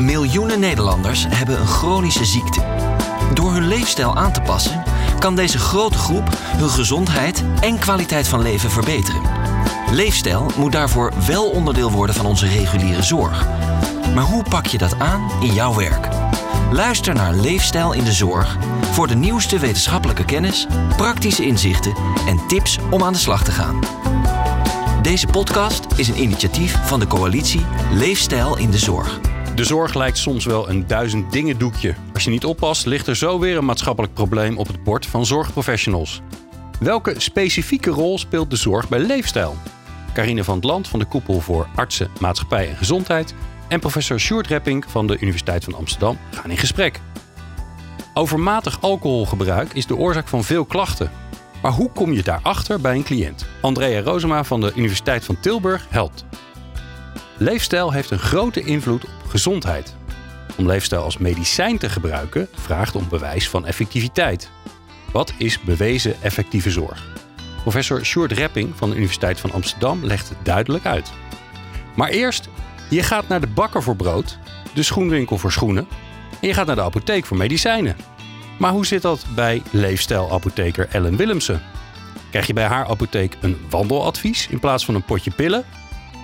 Miljoenen Nederlanders hebben een chronische ziekte. Door hun leefstijl aan te passen, kan deze grote groep hun gezondheid en kwaliteit van leven verbeteren. Leefstijl moet daarvoor wel onderdeel worden van onze reguliere zorg. Maar hoe pak je dat aan in jouw werk? Luister naar Leefstijl in de Zorg voor de nieuwste wetenschappelijke kennis, praktische inzichten en tips om aan de slag te gaan. Deze podcast is een initiatief van de coalitie Leefstijl in de Zorg. De zorg lijkt soms wel een duizend dingen doekje. Als je niet oppast, ligt er zo weer een maatschappelijk probleem op het bord van zorgprofessionals. Welke specifieke rol speelt de zorg bij leefstijl? Carine van het Land van de Koepel voor Artsen, Maatschappij en Gezondheid en professor Sjoerd Repping van de Universiteit van Amsterdam gaan in gesprek. Overmatig alcoholgebruik is de oorzaak van veel klachten. Maar hoe kom je daarachter bij een cliënt? Andrea Rozema van de Universiteit van Tilburg helpt. Leefstijl heeft een grote invloed op gezondheid. Om leefstijl als medicijn te gebruiken vraagt om bewijs van effectiviteit. Wat is bewezen effectieve zorg? Professor Sjoerd Repping van de Universiteit van Amsterdam legt het duidelijk uit. Maar eerst, je gaat naar de bakker voor brood, de schoenwinkel voor schoenen en je gaat naar de apotheek voor medicijnen. Maar hoe zit dat bij leefstijlapotheker Ellen Willemsen? Krijg je bij haar apotheek een wandeladvies in plaats van een potje pillen?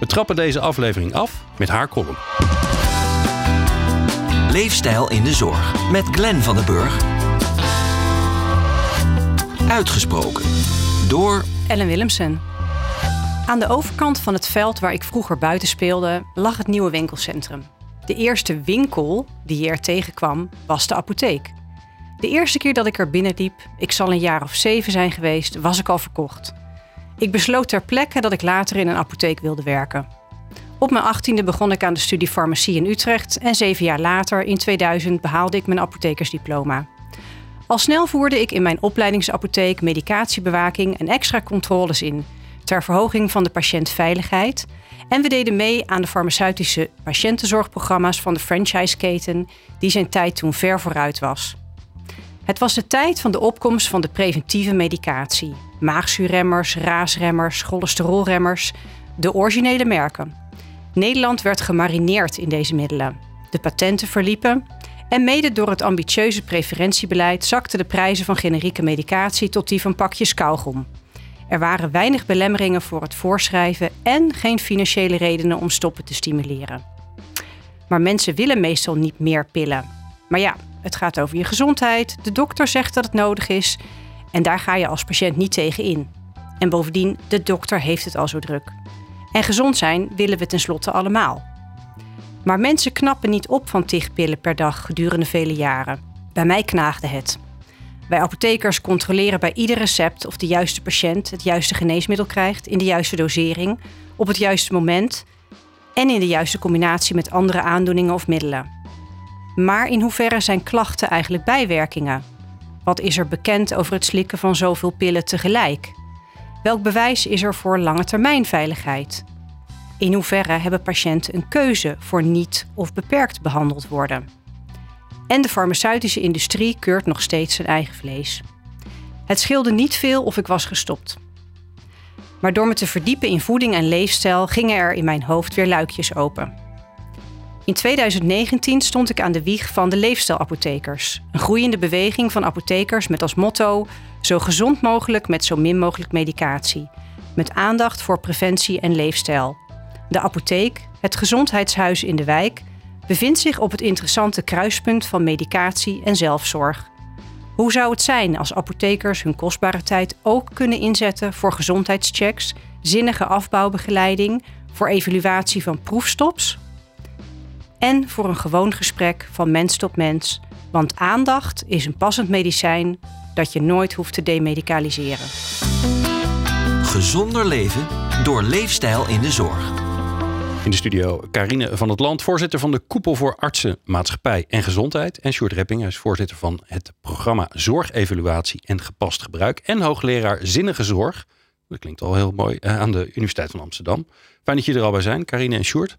We trappen deze aflevering af met haar column. Leefstijl in de Zorg met Glenn van den Burg. Uitgesproken door Ellen Willemsen. Aan de overkant van het veld waar ik vroeger buiten speelde, lag het nieuwe winkelcentrum. De eerste winkel die je er tegenkwam, was de apotheek. De eerste keer dat ik er binnenliep, ik zal een jaar of zeven zijn geweest, was ik al verkocht. Ik besloot ter plekke dat ik later in een apotheek wilde werken. Op mijn achttiende begon ik aan de studie farmacie in Utrecht en zeven jaar later, in 2000, behaalde ik mijn apothekersdiploma. Al snel voerde ik in mijn opleidingsapotheek medicatiebewaking en extra controles in, ter verhoging van de patiëntveiligheid. En we deden mee aan de farmaceutische patiëntenzorgprogramma's van de franchiseketen, die zijn tijd toen ver vooruit was. Het was de tijd van de opkomst van de preventieve medicatie. Maagzuurremmers, raasremmers, cholesterolremmers, de originele merken. Nederland werd gemarineerd in deze middelen. De patenten verliepen en mede door het ambitieuze preferentiebeleid zakten de prijzen van generieke medicatie tot die van pakjes kauwgom. Er waren weinig belemmeringen voor het voorschrijven en geen financiële redenen om stoppen te stimuleren. Maar mensen willen meestal niet meer pillen. Maar ja, het gaat over je gezondheid, de dokter zegt dat het nodig is en daar ga je als patiënt niet tegen in. En bovendien, de dokter heeft het al zo druk. En gezond zijn willen we tenslotte allemaal. Maar mensen knappen niet op van tig pillen per dag gedurende vele jaren. Bij mij knaagde het. Wij apothekers controleren bij ieder recept of de juiste patiënt het juiste geneesmiddel krijgt in de juiste dosering, op het juiste moment en in de juiste combinatie met andere aandoeningen of middelen. Maar in hoeverre zijn klachten eigenlijk bijwerkingen? Wat is er bekend over het slikken van zoveel pillen tegelijk? Welk bewijs is er voor lange termijn veiligheid? In hoeverre hebben patiënten een keuze voor niet of beperkt behandeld worden? En de farmaceutische industrie keurt nog steeds zijn eigen vlees. Het scheelde niet veel of ik was gestopt. Maar door me te verdiepen in voeding en leefstijl gingen er in mijn hoofd weer luikjes open. In 2019 stond ik aan de wieg van de leefstijlapothekers. Een groeiende beweging van apothekers met als motto: zo gezond mogelijk met zo min mogelijk medicatie. Met aandacht voor preventie en leefstijl. De apotheek, het gezondheidshuis in de wijk, bevindt zich op het interessante kruispunt van medicatie en zelfzorg. Hoe zou het zijn als apothekers hun kostbare tijd ook kunnen inzetten voor gezondheidschecks, zinnige afbouwbegeleiding, voor evaluatie van proefstops en voor een gewoon gesprek van mens tot mens. Want aandacht is een passend medicijn dat je nooit hoeft te demedicaliseren. Gezonder leven door leefstijl in de zorg. In de studio Carine van het Land, voorzitter van de Koepel voor Artsen, Maatschappij en Gezondheid. En Sjoerd Repping, hij is voorzitter van het programma Zorgevaluatie en Gepast Gebruik. En hoogleraar Zinnige Zorg. Dat klinkt al heel mooi, eh, aan de Universiteit van Amsterdam. Fijn dat jullie er al bij zijn, Carine en Sjoerd.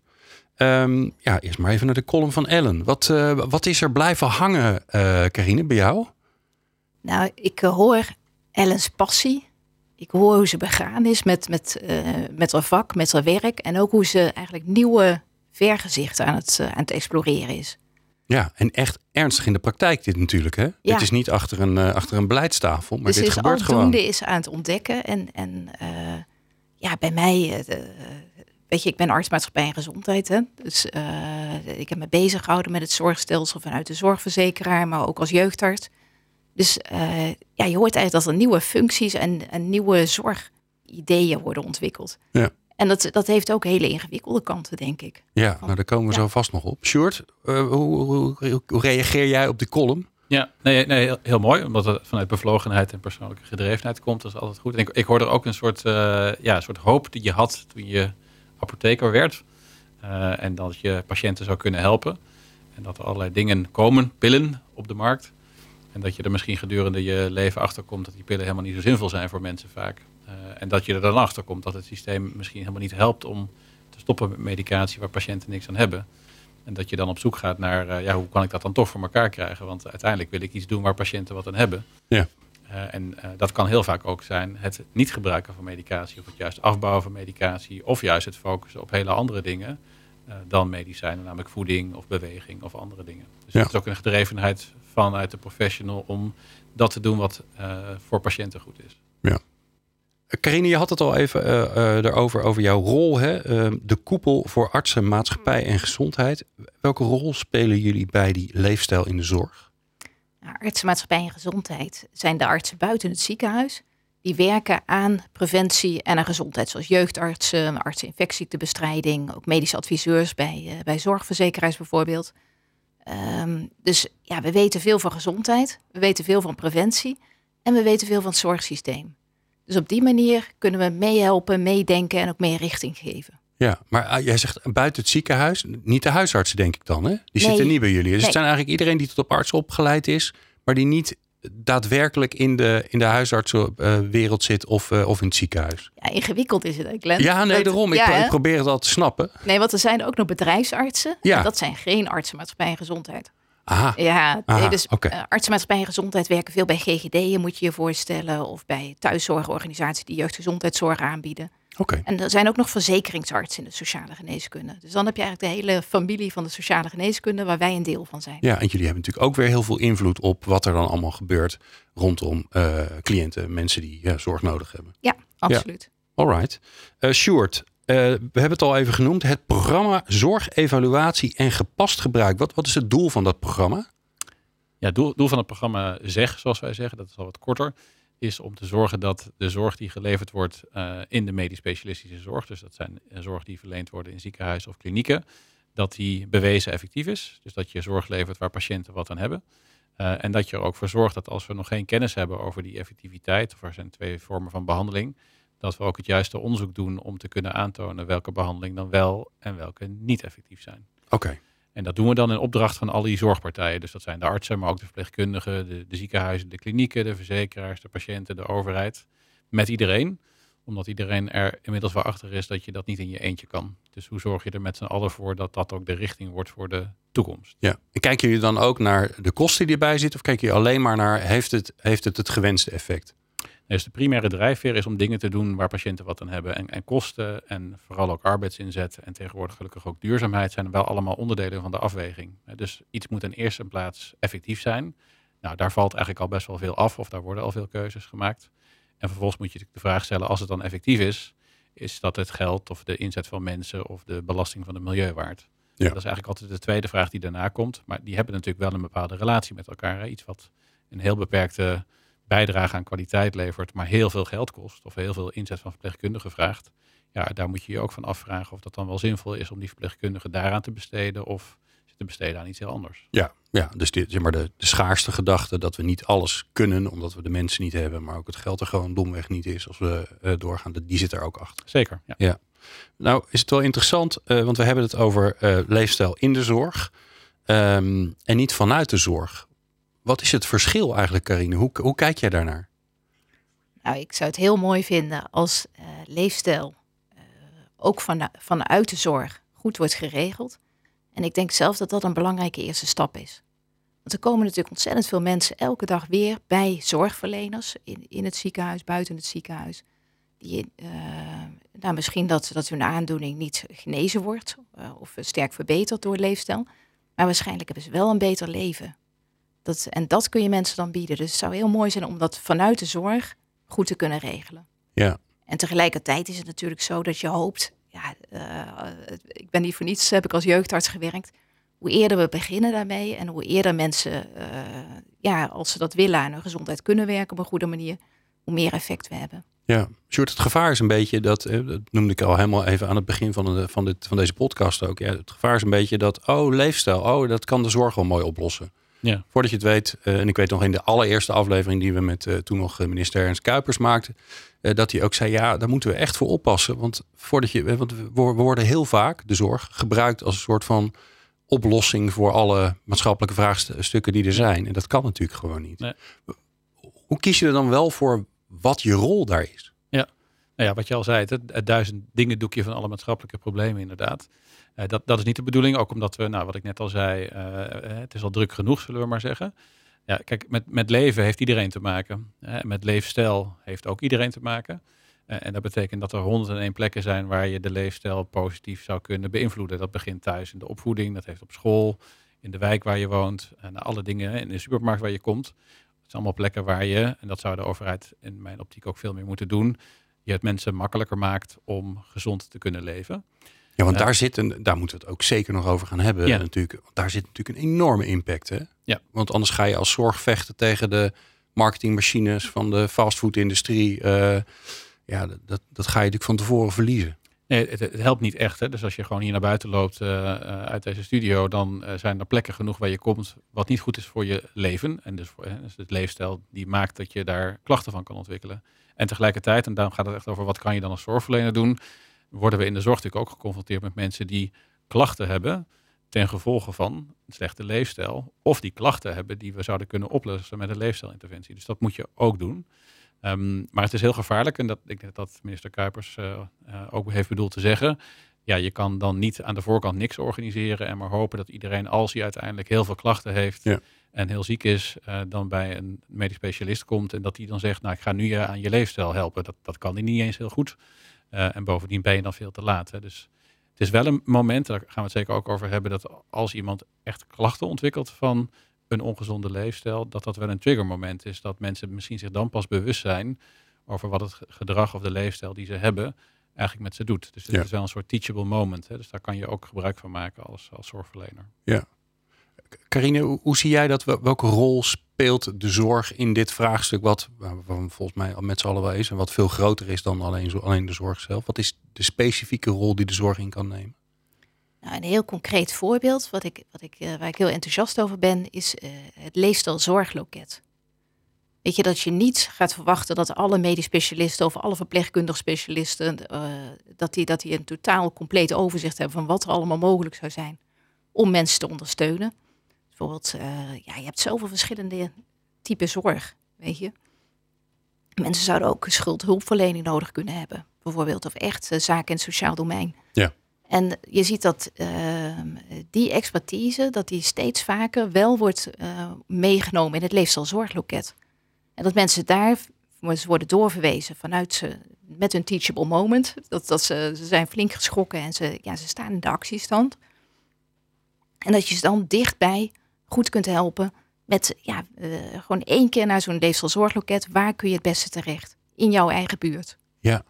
Ehm, ja, eerst maar even naar de column van Ellen. Wat, uh, wat is er blijven hangen, uh, Carine, bij jou? Nou, ik hoor Ellens passie. Ik hoor hoe ze begaan is met, met, uh, met haar vak, met haar werk. En ook hoe ze eigenlijk nieuwe vergezicht aan het, aan het exploreren is. Ja, en echt ernstig in de praktijk dit natuurlijk. Hè? Ja. Dit is niet achter een, achter een beleidstafel, maar dus dit is gebeurt gewoon. is aan het ontdekken. En, en ja, bij mij, weet je, ik ben artsmaatschappij en gezondheid. Hè? Dus ik heb me bezig gehouden met het zorgstelsel vanuit de zorgverzekeraar, maar ook als jeugdarts. Dus uh, ja, je hoort eigenlijk dat er nieuwe functies en, en nieuwe zorgideeën worden ontwikkeld. Ja. En dat, dat heeft ook hele ingewikkelde kanten, denk ik. Ja, nou daar komen we Ja. zo vast nog op. Sjoerd, uh, hoe, hoe, hoe, hoe reageer jij op die column? Ja, nee, nee heel, heel mooi. Omdat het vanuit bevlogenheid en persoonlijke gedrevenheid komt. Dat is altijd goed. En ik, ik hoor er ook een soort, uh, ja, een soort hoop die je had toen je apotheker werd. Uh, en dat je patiënten zou kunnen helpen. En dat er allerlei dingen komen, pillen op de markt. En dat je er misschien gedurende je leven achter komt dat die pillen helemaal niet zo zinvol zijn voor mensen vaak. Uh, en dat je er dan achter komt dat het systeem misschien helemaal niet helpt om te stoppen met medicatie waar patiënten niks aan hebben. En dat je dan op zoek gaat naar, uh, ja, hoe kan ik dat dan toch voor elkaar krijgen? Want uiteindelijk wil ik iets doen waar patiënten wat aan hebben. Ja. Uh, en dat kan heel vaak ook zijn het niet gebruiken van medicatie, of het juist afbouwen van medicatie, of juist het focussen op hele andere dingen uh, dan medicijnen, namelijk voeding of beweging of andere dingen. Dus Ja. het is ook een gedrevenheid vanuit de professional om dat te doen wat voor patiënten goed is. Carine, je had het al even erover, over jouw rol. Hè? Uh, de koepel voor artsen, maatschappij en gezondheid. Welke rol spelen jullie bij die leefstijl in de zorg? Nou, artsen, maatschappij en gezondheid zijn de artsen buiten het ziekenhuis. Die werken aan preventie en aan gezondheid, zoals jeugdartsen, artsen infectieziektebestrijding, ook medische adviseurs bij, uh, bij zorgverzekeraars bijvoorbeeld. Um, dus ja, we weten veel van gezondheid, we weten veel van preventie en we weten veel van het zorgsysteem. Dus op die manier kunnen we meehelpen, meedenken en ook meer richting geven. Ja, maar uh, jij zegt buiten het ziekenhuis, niet de huisartsen denk ik dan, hè? Die Nee. zitten niet bij jullie. Dus Nee. het zijn eigenlijk iedereen die tot op arts opgeleid is, maar die niet daadwerkelijk in de, in de huisartsenwereld zit of, uh, of in het ziekenhuis. Ja, ingewikkeld is het, Glenn. Ja, nee, Dat- daarom. Ik, pro- probeer het al te snappen. Nee, want er zijn ook nog bedrijfsartsen. Ja. En dat zijn geen artsen, maatschappij en gezondheid. Aha, Ja, Aha, dus oké. eh, artsen, maatschappij en gezondheid werken veel bij GGD'en, moet je je voorstellen. Of bij thuiszorgorganisaties die jeugdgezondheidszorg aanbieden. Oké. En er zijn ook nog verzekeringsartsen in de sociale geneeskunde. Dus dan heb je eigenlijk de hele familie van de sociale geneeskunde, waar wij een deel van zijn. Ja, en jullie hebben natuurlijk ook weer heel veel invloed op wat er dan allemaal gebeurt rondom eh, cliënten, mensen die ja, zorg nodig hebben. Ja, absoluut. Alright. Uh, Sjoerd, eh, we hebben het al even genoemd. Het programma Zorg, Evaluatie en Gepast Gebruik. Wat, wat is het doel van dat programma? Ja, het doel, doel van het programma ZEG, zoals wij zeggen, dat is al wat korter, is om te zorgen dat de zorg die geleverd wordt eh, in de medisch specialistische zorg, dus dat zijn eh, zorg die verleend worden in ziekenhuizen of klinieken, dat die bewezen effectief is. Dus dat je zorg levert waar patiënten wat aan hebben. Eh, en dat je er ook voor zorgt dat als we nog geen kennis hebben over die effectiviteit, of er zijn twee vormen van behandeling, dat we ook het juiste onderzoek doen om te kunnen aantonen welke behandeling dan wel en welke niet effectief zijn. Oké. En dat doen we dan in opdracht van al die zorgpartijen. Dus dat zijn de artsen, maar ook de verpleegkundigen, de, de ziekenhuizen, de klinieken, de verzekeraars, de patiënten, de overheid. Met iedereen. Omdat iedereen er inmiddels wel achter is dat je dat niet in je eentje kan. Dus hoe zorg je er met z'n allen voor dat dat ook de richting wordt voor de toekomst? Ja. En kijken jullie dan ook naar de kosten die erbij zitten? Of kijken jullie alleen maar naar, heeft het heeft het, het gewenste effect? Dus de primaire drijfveer is om dingen te doen waar patiënten wat aan hebben. En, en kosten en vooral ook arbeidsinzet en tegenwoordig gelukkig ook duurzaamheid zijn wel allemaal onderdelen van de afweging. Dus iets moet in eerste plaats effectief zijn. Nou, daar valt eigenlijk al best wel veel af of daar worden al veel keuzes gemaakt. En vervolgens moet je de vraag stellen, als het dan effectief is, is dat het geld of de inzet van mensen of de belasting van het milieu waard? Ja. Dat is eigenlijk altijd de tweede vraag die daarna komt. Maar die hebben natuurlijk wel een bepaalde relatie met elkaar. Hè? Iets wat een heel beperkte bijdrage aan kwaliteit levert, maar heel veel geld kost of heel veel inzet van verpleegkundigen vraagt. Ja, daar moet je je ook van afvragen of dat dan wel zinvol is om die verpleegkundigen daaraan te besteden of te besteden aan iets heel anders. Ja, ja dus dit, zeg maar de, de schaarste gedachte dat we niet alles kunnen omdat we de mensen niet hebben, maar ook het geld er gewoon domweg niet is als we uh, doorgaan, die zit er ook achter. Zeker, ja. Ja. Nou is het wel interessant, uh, want we hebben het over uh, leefstijl in de zorg um, en niet vanuit de zorg. Wat is het verschil eigenlijk, Karine? Hoe, kijk jij daarnaar? Nou, ik zou het heel mooi vinden als uh, leefstijl uh, ook van, vanuit de zorg goed wordt geregeld. En ik denk zelf dat dat een belangrijke eerste stap is. Want er komen natuurlijk ontzettend veel mensen elke dag weer bij zorgverleners in, in het ziekenhuis, buiten het ziekenhuis. die, uh, nou, misschien dat, dat hun aandoening niet genezen wordt of sterk verbeterd door leefstijl. Maar waarschijnlijk hebben ze wel een beter leven. Dat, en dat kun je mensen dan bieden. Dus het zou heel mooi zijn om dat vanuit de zorg goed te kunnen regelen. Ja. En tegelijkertijd is het natuurlijk zo dat je hoopt. Ja, ik ben niet voor niets, heb ik als jeugdarts gewerkt hoe eerder we beginnen daarmee en hoe eerder mensen, uh, ja, als ze dat willen, aan hun gezondheid kunnen werken op een goede manier, hoe meer effect we hebben. Ja, Sjoerd, het gevaar is een beetje dat, dat noemde ik al helemaal even aan het begin van, de, van, dit, van deze podcast ook. Ja, het gevaar is een beetje dat, oh, leefstijl, oh, dat kan de zorg wel mooi oplossen. Ja. Voordat je het weet, uh, en ik weet nog in de allereerste aflevering die we met uh, toen nog minister Ernst Kuipers maakten, dat hij ook zei, ja, daar moeten we echt voor oppassen. Want, voordat je, want we worden heel vaak, de zorg, gebruikt als een soort van oplossing voor alle maatschappelijke vraagstukken die er zijn. En dat kan natuurlijk gewoon niet. Nee. Hoe kies je er dan wel voor wat je rol daar is? Nou ja wat je al zei, het, het duizend dingen doekje van alle maatschappelijke problemen inderdaad. Uh, dat, dat is niet de bedoeling, ook omdat we, nou wat ik net al zei, uh, het is al druk genoeg, zullen we maar zeggen. Ja, kijk, met, met leven heeft iedereen te maken. Met leefstijl heeft ook iedereen te maken. Eh, en dat betekent dat er 101 plekken zijn waar je de leefstijl positief zou kunnen beïnvloeden. Dat begint thuis in de opvoeding, dat heeft op school, in de wijk waar je woont, en alle dingen in de supermarkt waar je komt. Het zijn allemaal plekken waar je, en dat zou de overheid in mijn optiek ook veel meer moeten doen, je het mensen makkelijker maakt om gezond te kunnen leven. Ja, want daar zit een, daar moeten we het ook zeker nog over gaan hebben. Ja. Natuurlijk, daar zit natuurlijk een enorme impact. Hè? Ja. Want anders ga je als zorg vechten tegen de marketingmachines van de fastfoodindustrie. Uh, ja, dat, dat ga je natuurlijk van tevoren verliezen. Nee, het, het, helpt niet echt. Hè? Dus als je gewoon hier naar buiten loopt uh, uit deze studio, dan uh, zijn er plekken genoeg waar je komt wat niet goed is voor je leven. En dus, voor, dus het leefstijl die maakt dat je daar klachten van kan ontwikkelen. En tegelijkertijd, en daarom gaat het echt over wat kan je dan als zorgverlener doen, worden we in de zorg natuurlijk ook geconfronteerd met mensen die klachten hebben ten gevolge van een slechte leefstijl. Of die klachten hebben die we zouden kunnen oplossen met een leefstijlinterventie. Dus dat moet je ook doen. Um, maar het is heel gevaarlijk en dat, ik denk dat minister Kuipers uh, uh, ook heeft bedoeld te zeggen. Ja, je kan dan niet aan de voorkant niks organiseren en maar hopen dat iedereen, als hij uiteindelijk heel veel klachten heeft ja. en heel ziek is, uh, dan bij een medisch specialist komt en dat die dan zegt, nou ik ga nu je aan je leefstijl helpen. Dat, dat kan hij niet eens heel goed. en bovendien ben je dan veel te laat. Hè. Dus het is wel een moment, daar gaan we het zeker ook over hebben, dat als iemand echt klachten ontwikkelt van een ongezonde leefstijl, dat dat wel een triggermoment is. Dat mensen misschien zich dan pas bewust zijn over wat het gedrag of de leefstijl die ze hebben eigenlijk met ze doet. Dus het Ja. is wel een soort teachable moment. Hè? Dus daar kan je ook gebruik van maken als, als zorgverlener. Ja. Carine, hoe, hoe zie jij dat? Wel- Welke rol speelt de zorg in dit vraagstuk? Wat, we volgens mij al met z'n allen wel is en wat veel groter is dan alleen, zo- alleen de zorg zelf. Wat is de specifieke rol die de zorg in kan nemen? Nou, een heel concreet voorbeeld, wat ik, wat ik, eh, waar ik heel enthousiast over ben, is eh, het leefstijl zorgloket. Weet je, dat je niet gaat verwachten dat alle medisch specialisten of alle verpleegkundig specialisten, eh, dat, die, dat die een totaal compleet overzicht hebben van wat er allemaal mogelijk zou zijn om mensen te ondersteunen. Bijvoorbeeld, eh, ja, je hebt zoveel verschillende typen zorg, weet je. Mensen zouden ook schuldhulpverlening nodig kunnen hebben, bijvoorbeeld, of echt eh, zaken in het sociaal domein. Ja. En je ziet dat ehm, die expertise, dat die steeds vaker wel wordt meegenomen in het leefstijlzorgloket. En dat mensen daar ze worden doorverwezen vanuit ze met hun teachable moment. Dat, dat ze, ze zijn flink geschrokken en ze, ja, ze staan in de actiestand. En dat je ze dan dichtbij goed kunt helpen met ja, eh, gewoon één keer naar zo'n leefstijlzorgloket. Waar kun je het beste terecht? In jouw eigen buurt. Ja.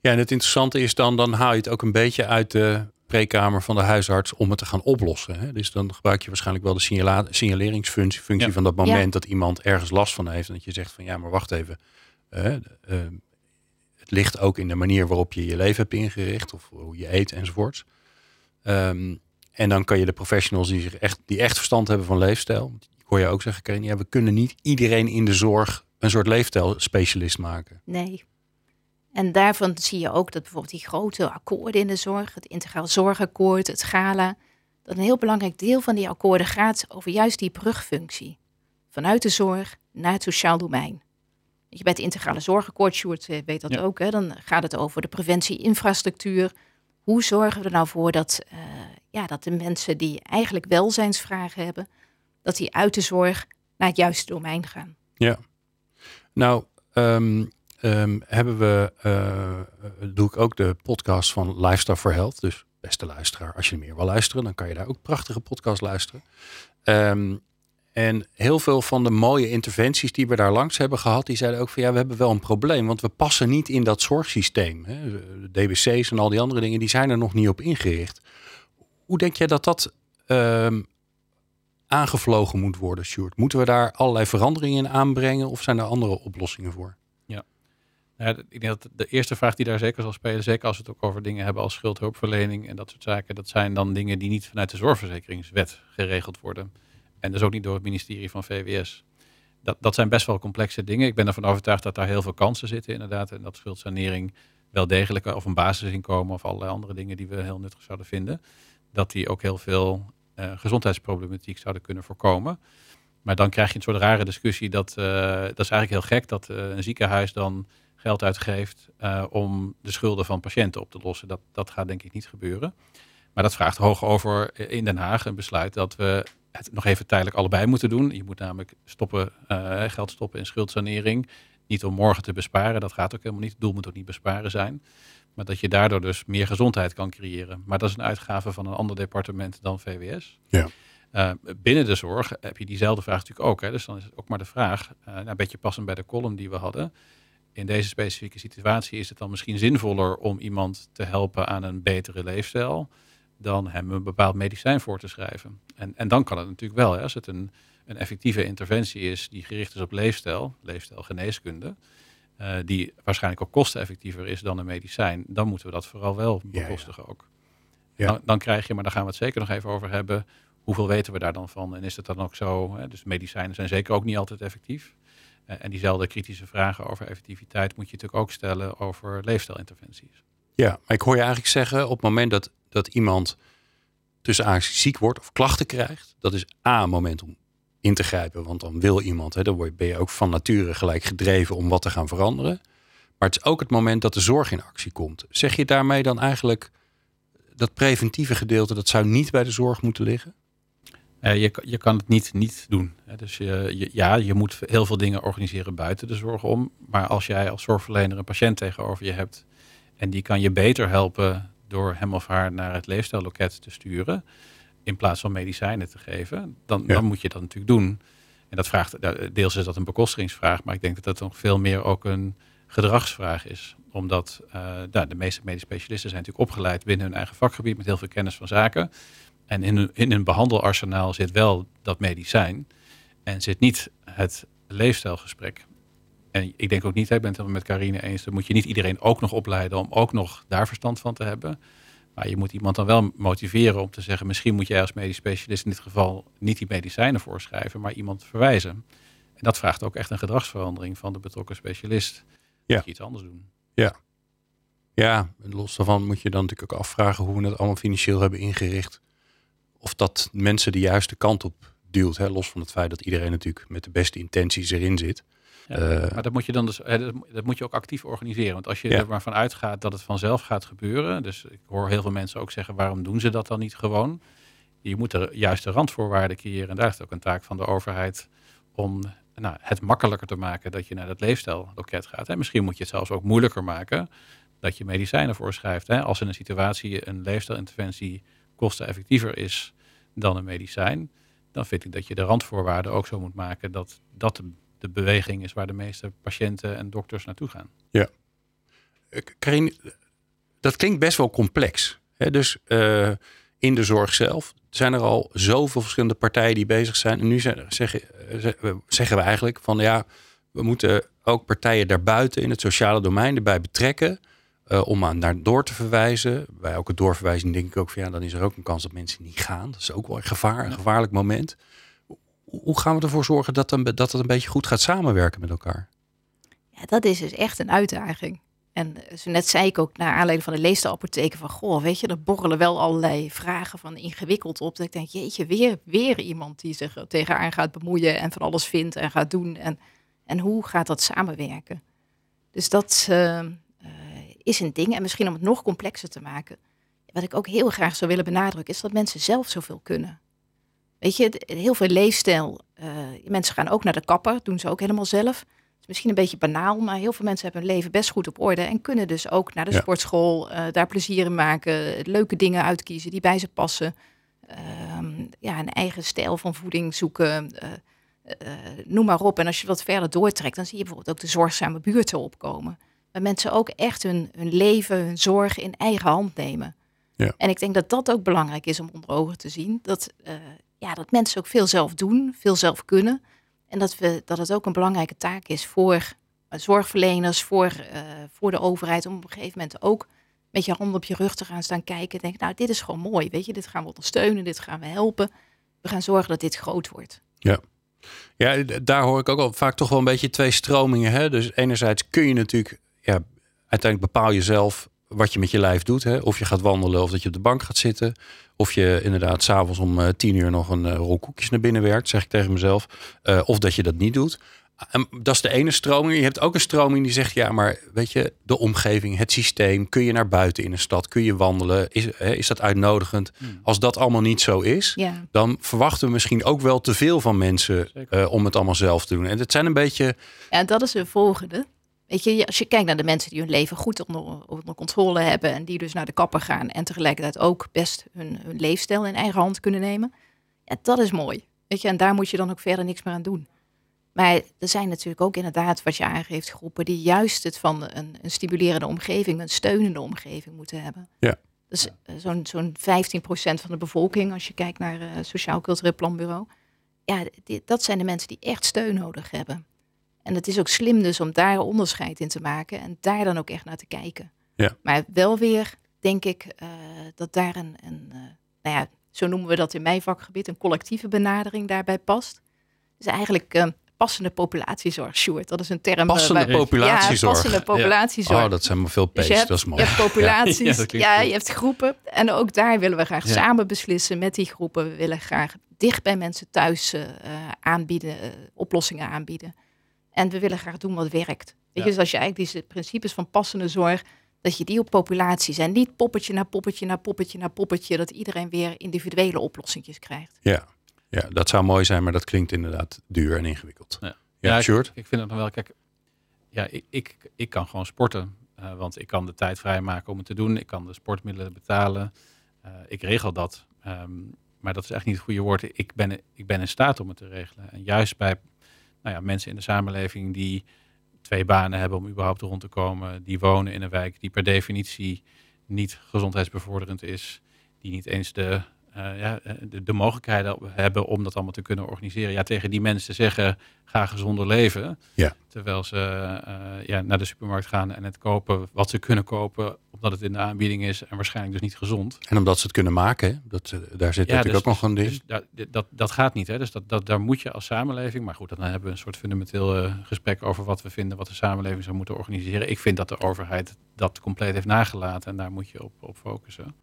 Ja, en het interessante is dan, dan haal je het ook een beetje uit de preekamer van de huisarts om het te gaan oplossen. Hè? Dus dan gebruik je waarschijnlijk wel de signala- signaleringsfunctie functie Ja. van dat moment dat iemand ergens last van heeft. En dat je zegt van ja, maar wacht even. eh, het ligt ook in de manier waarop je je leven hebt ingericht of hoe je eet enzovoorts. Ehm, en dan kan je de professionals die, zich echt, die echt verstand hebben van leefstijl. Ik hoor je ook zeggen, Karin, ja, we kunnen niet iedereen in de zorg een soort leefstijlspecialist maken. Nee. En daarvan zie je ook dat bijvoorbeeld die grote akkoorden in de zorg, het integraal zorgakkoord, het GALA, dat een heel belangrijk deel van die akkoorden gaat over juist die brugfunctie. Vanuit de zorg naar het sociaal domein. Je, bij het integrale zorgakkoord, Sjoerd eh, weet dat Ja. ook, hè, dan gaat het over de preventie-infrastructuur. Hoe zorgen we er nou voor dat, eh, ja, dat de mensen die eigenlijk welzijnsvragen hebben, dat die uit de zorg naar het juiste domein gaan? Nou, ehm, ehm, hebben we, eh, doe ik ook de podcast van Lifestyle for Health. Dus beste luisteraar, als je meer wil luisteren, dan kan je daar ook prachtige podcast luisteren. Ehm, en heel veel van de mooie interventies die we daar langs hebben gehad, die zeiden ook van ja, we hebben wel een probleem, want we passen niet in dat zorgsysteem. Hè. DBC's en al die andere dingen, die zijn er nog niet op ingericht. Hoe denk jij dat dat ehm, aangevlogen moet worden, Sjoerd? Moeten we daar allerlei veranderingen in aanbrengen of zijn er andere oplossingen voor? Ja, ik denk dat de eerste vraag die daar zeker zal spelen, zeker als we het ook over dingen hebben als schuldhulpverlening en dat soort zaken, dat zijn dan dingen die niet vanuit de zorgverzekeringswet geregeld worden. En dus ook niet door het ministerie van VWS. Dat, dat zijn best wel complexe dingen. Ik ben ervan overtuigd dat daar heel veel kansen zitten inderdaad. En dat schuldsanering wel degelijk of een basisinkomen of allerlei andere dingen die we heel nuttig zouden vinden. Dat die ook heel veel uh, gezondheidsproblematiek zouden kunnen voorkomen. Maar dan krijg je een soort rare discussie. Dat, uh, dat is eigenlijk heel gek dat een ziekenhuis dan geld uitgeeft uh, om de schulden van patiënten op te lossen. Dat, dat gaat denk ik niet gebeuren. Maar dat vraagt hoog over in Den Haag een besluit dat we het nog even tijdelijk allebei moeten doen. Je moet namelijk stoppen, uh, geld stoppen in schuldsanering. Niet om morgen te besparen, dat gaat ook helemaal niet. Het doel moet ook niet besparen zijn. Maar dat je daardoor dus meer gezondheid kan creëren. Maar dat is een uitgave van een ander departement dan VWS. Ja. Uh, binnen de zorg heb je diezelfde vraag natuurlijk ook. Hè. Dus dan is het ook maar de vraag, uh, een beetje passend bij de column die we hadden in deze specifieke situatie is het dan misschien zinvoller om iemand te helpen aan een betere leefstijl dan hem een bepaald medicijn voor te schrijven. En, en dan kan het natuurlijk wel, hè, als het een, een effectieve interventie is die gericht is op leefstijl, leefstijlgeneeskunde, uh, die waarschijnlijk ook kosteneffectiever is dan een medicijn, dan moeten we dat vooral wel bekostigen ja, ja. ook. Ja. Dan, dan, krijg je, maar daar gaan we het zeker nog even over hebben, hoeveel weten we daar dan van? En is het dan ook zo, hè, dus medicijnen zijn zeker ook niet altijd effectief. Uh, en diezelfde kritische vragen over effectiviteit moet je natuurlijk ook stellen over leefstijlinterventies. Ja, maar ik hoor je eigenlijk zeggen, op het moment dat, dat iemand tussen aanstekens ziek wordt of klachten krijgt, dat is A, moment om in te grijpen. Want dan wil iemand, hè, dan ben je ook van nature gelijk gedreven om wat te gaan veranderen. Maar het is ook het moment dat de zorg in actie komt. Zeg je daarmee dan eigenlijk dat preventieve gedeelte, dat zou niet bij de zorg moeten liggen? Uh, je, je kan het niet niet doen. Dus je, je, ja, je moet heel veel dingen organiseren buiten de zorg om. Maar als jij als zorgverlener een patiënt tegenover je hebt en die kan je beter helpen door hem of haar naar het leefstijlloket te sturen, in plaats van medicijnen te geven, dan, ja. dan moet je dat natuurlijk doen. En dat vraagt, deels is dat een bekostigingsvraag, maar ik denk dat dat nog veel meer ook een gedragsvraag is. Omdat uh, nou, de meeste medisch specialisten zijn natuurlijk opgeleid binnen hun eigen vakgebied met heel veel kennis van zaken. En in een, in een behandelarsenaal zit wel dat medicijn en zit niet het leefstijlgesprek. En ik denk ook niet, ik ben het met Carine eens, dan moet je niet iedereen ook nog opleiden om ook nog daar verstand van te hebben. Maar je moet iemand dan wel motiveren om te zeggen, misschien moet jij als medisch specialist in dit geval niet die medicijnen voorschrijven, maar iemand verwijzen. En dat vraagt ook echt een gedragsverandering van de betrokken specialist. Ja. Moet je iets anders doen. Ja. Ja, los daarvan moet je dan natuurlijk ook afvragen hoe we het allemaal financieel hebben ingericht of dat mensen de juiste kant op duwt. Hè? Los van het feit dat iedereen natuurlijk met de beste intenties erin zit. Ja, uh, maar dat moet je dan dus, dat moet je ook actief organiseren. Want als je ja. er maar van uitgaat dat het vanzelf gaat gebeuren. Dus ik hoor heel veel mensen ook zeggen, waarom doen ze dat dan niet gewoon? Je moet er juist de randvoorwaarden creëren. En daar is ook een taak van de overheid om nou, het makkelijker te maken dat je naar dat leefstijlloket gaat. En misschien moet je het zelfs ook moeilijker maken dat je medicijnen voorschrijft. Hè? Als in een situatie een leefstijlinterventie kosteneffectiever is dan een medicijn, dan vind ik dat je de randvoorwaarden ook zo moet maken dat dat de, beweging is waar de meeste patiënten en dokters naartoe gaan. Ja. Karin, dat klinkt best wel complex. Hè? Dus uh, in de zorg zelf zijn er al zoveel verschillende partijen die bezig zijn. En nu zeggen, zeggen we eigenlijk van ja, we moeten ook partijen daarbuiten in het sociale domein erbij betrekken. Uh, om aan naar door te verwijzen. Bij elke doorverwijzing denk ik ook van ja, dan is er ook een kans dat mensen niet gaan. Dat is ook wel een gevaar, een gevaarlijk moment. Hoe gaan we ervoor zorgen dat, dan, dat het een beetje goed gaat samenwerken met elkaar? Ja, dat is dus echt een uitdaging. En zo net zei ik ook naar aanleiding van de leestelapotheken van goh, weet je, er borrelen wel allerlei vragen van ingewikkeld op. Dat ik denk, jeetje, weer, weer iemand die zich tegenaan gaat bemoeien en van alles vindt en gaat doen. En, en hoe gaat dat samenwerken? Dus dat, uh, is een ding. En misschien om het nog complexer te maken. Wat ik ook heel graag zou willen benadrukken, is dat mensen zelf zoveel kunnen. Weet je, heel veel leefstijl. Uh, mensen gaan ook naar de kapper, doen ze ook helemaal zelf. Het is misschien een beetje banaal, maar heel veel mensen hebben hun leven best goed op orde en kunnen dus ook naar de Ja. sportschool, eh, daar plezier in maken, leuke dingen uitkiezen die bij ze passen. Ehm, ja, een eigen stijl van voeding zoeken. eh, eh, noem maar op. En als je wat verder doortrekt, dan zie je bijvoorbeeld ook de zorgzame buurten opkomen. Waar mensen ook echt hun, hun leven, hun zorg in eigen hand nemen. Ja. En ik denk dat dat ook belangrijk is om onder ogen te zien. Dat, eh, ja, dat mensen ook veel zelf doen, veel zelf kunnen. En dat, we, dat het ook een belangrijke taak is voor eh, zorgverleners, voor, eh, voor de overheid. Om op een gegeven moment ook met je hand op je rug te gaan staan kijken. En denken, nou, dit is gewoon mooi. Weet je, dit gaan we ondersteunen, dit gaan we helpen. We gaan zorgen dat dit groot wordt. Ja, d- daar hoor ik ook al vaak toch wel een beetje twee stromingen. Hè? Dus enerzijds kun je natuurlijk, ja, uiteindelijk bepaal je zelf wat je met je lijf doet. Hè? Of je gaat wandelen of dat je op de bank gaat zitten. Of je inderdaad s'avonds om eh, tien uur nog een eh, rol koekjes naar binnen werkt, zeg ik tegen mezelf. Eh, of dat je dat niet doet. En dat is de ene stroming. Je hebt ook een stroming die zegt, ja, maar weet je, de omgeving, het systeem. Kun je naar buiten in een stad? Kun je wandelen? Is, hè, is dat uitnodigend? Als dat allemaal niet zo is, Ja, dan verwachten we misschien ook wel te veel van mensen eh, om het allemaal zelf te doen. En het zijn een beetje. Ja, dat is een volgende. Weet je, als je kijkt naar de mensen die hun leven goed onder, onder controle hebben en die dus naar de kapper gaan en tegelijkertijd ook best hun, hun leefstijl in eigen hand kunnen nemen, ja, dat is mooi. Weet je, en daar moet je dan ook verder niks meer aan doen. Maar er zijn natuurlijk ook inderdaad, wat je aangeeft, groepen die juist het van een, een stimulerende omgeving, een steunende omgeving moeten hebben. Ja. Dus eh, zo'n zo'n 15% van de bevolking, als je kijkt naar het Sociaal Cultureel Planbureau. Ja, die- dat zijn de mensen die echt steun nodig hebben. En het is ook slim dus om daar onderscheid in te maken en daar dan ook echt naar te kijken. Ja. Maar wel weer, denk ik, eh, dat daar een, een eh, nou ja, zo noemen we dat in mijn vakgebied, een collectieve benadering daarbij past. Dus eigenlijk eh, passende populatiezorg, Sjoerd. Dat is een term. Passende waar- populatiezorg. Ja, passende populatiezorg. Oh, dat zijn maar veel P's. Dus je hebt, dat is mooi. je hebt populaties, Ja, ja, je hebt groepen. En ook daar willen we graag samen beslissen met die groepen. We willen graag dicht bij mensen thuis aanbieden, oplossingen aanbieden. En we willen graag doen wat werkt. Weet Ja. je, dus als je eigenlijk die principes van passende zorg, dat je die op populaties en niet poppetje na poppetje na poppetje na poppetje, dat iedereen weer individuele oplossingjes krijgt. Ja. ja, dat zou mooi zijn, maar dat klinkt inderdaad duur en ingewikkeld. Ja. Ja? Ik, vind het nog wel, kijk, ja, ik, ik, ik kan gewoon sporten. eh, want ik kan de tijd vrijmaken om het te doen. Ik kan de sportmiddelen betalen. Eh, ik regel dat. Ehm, maar dat is echt niet het goede woord. Ik ben, ik ben in staat om het te regelen. En juist bij nou ja, mensen in de samenleving die twee banen hebben om überhaupt rond te komen. Die wonen in een wijk die per definitie niet gezondheidsbevorderend is. Die niet eens de, eh, ja, eh, de, de mogelijkheden hebben om dat allemaal te kunnen organiseren. Ja, tegen die mensen zeggen, ga gezonder leven. Ja. Terwijl ze eh, ja, naar de supermarkt gaan en het kopen wat ze kunnen kopen, omdat het in de aanbieding is en waarschijnlijk dus niet gezond. En omdat ze het kunnen maken, dat, daar zit natuurlijk ook nog een ding. dus dit- dat, dat gaat niet. Hè? Dus dat, dat, daar moet je als samenleving. Maar goed, dan hebben we een soort fundamenteel gesprek over wat we vinden, wat de samenleving zou moeten organiseren. Ik vind dat de overheid dat compleet heeft nagelaten en daar moet je op, op focussen.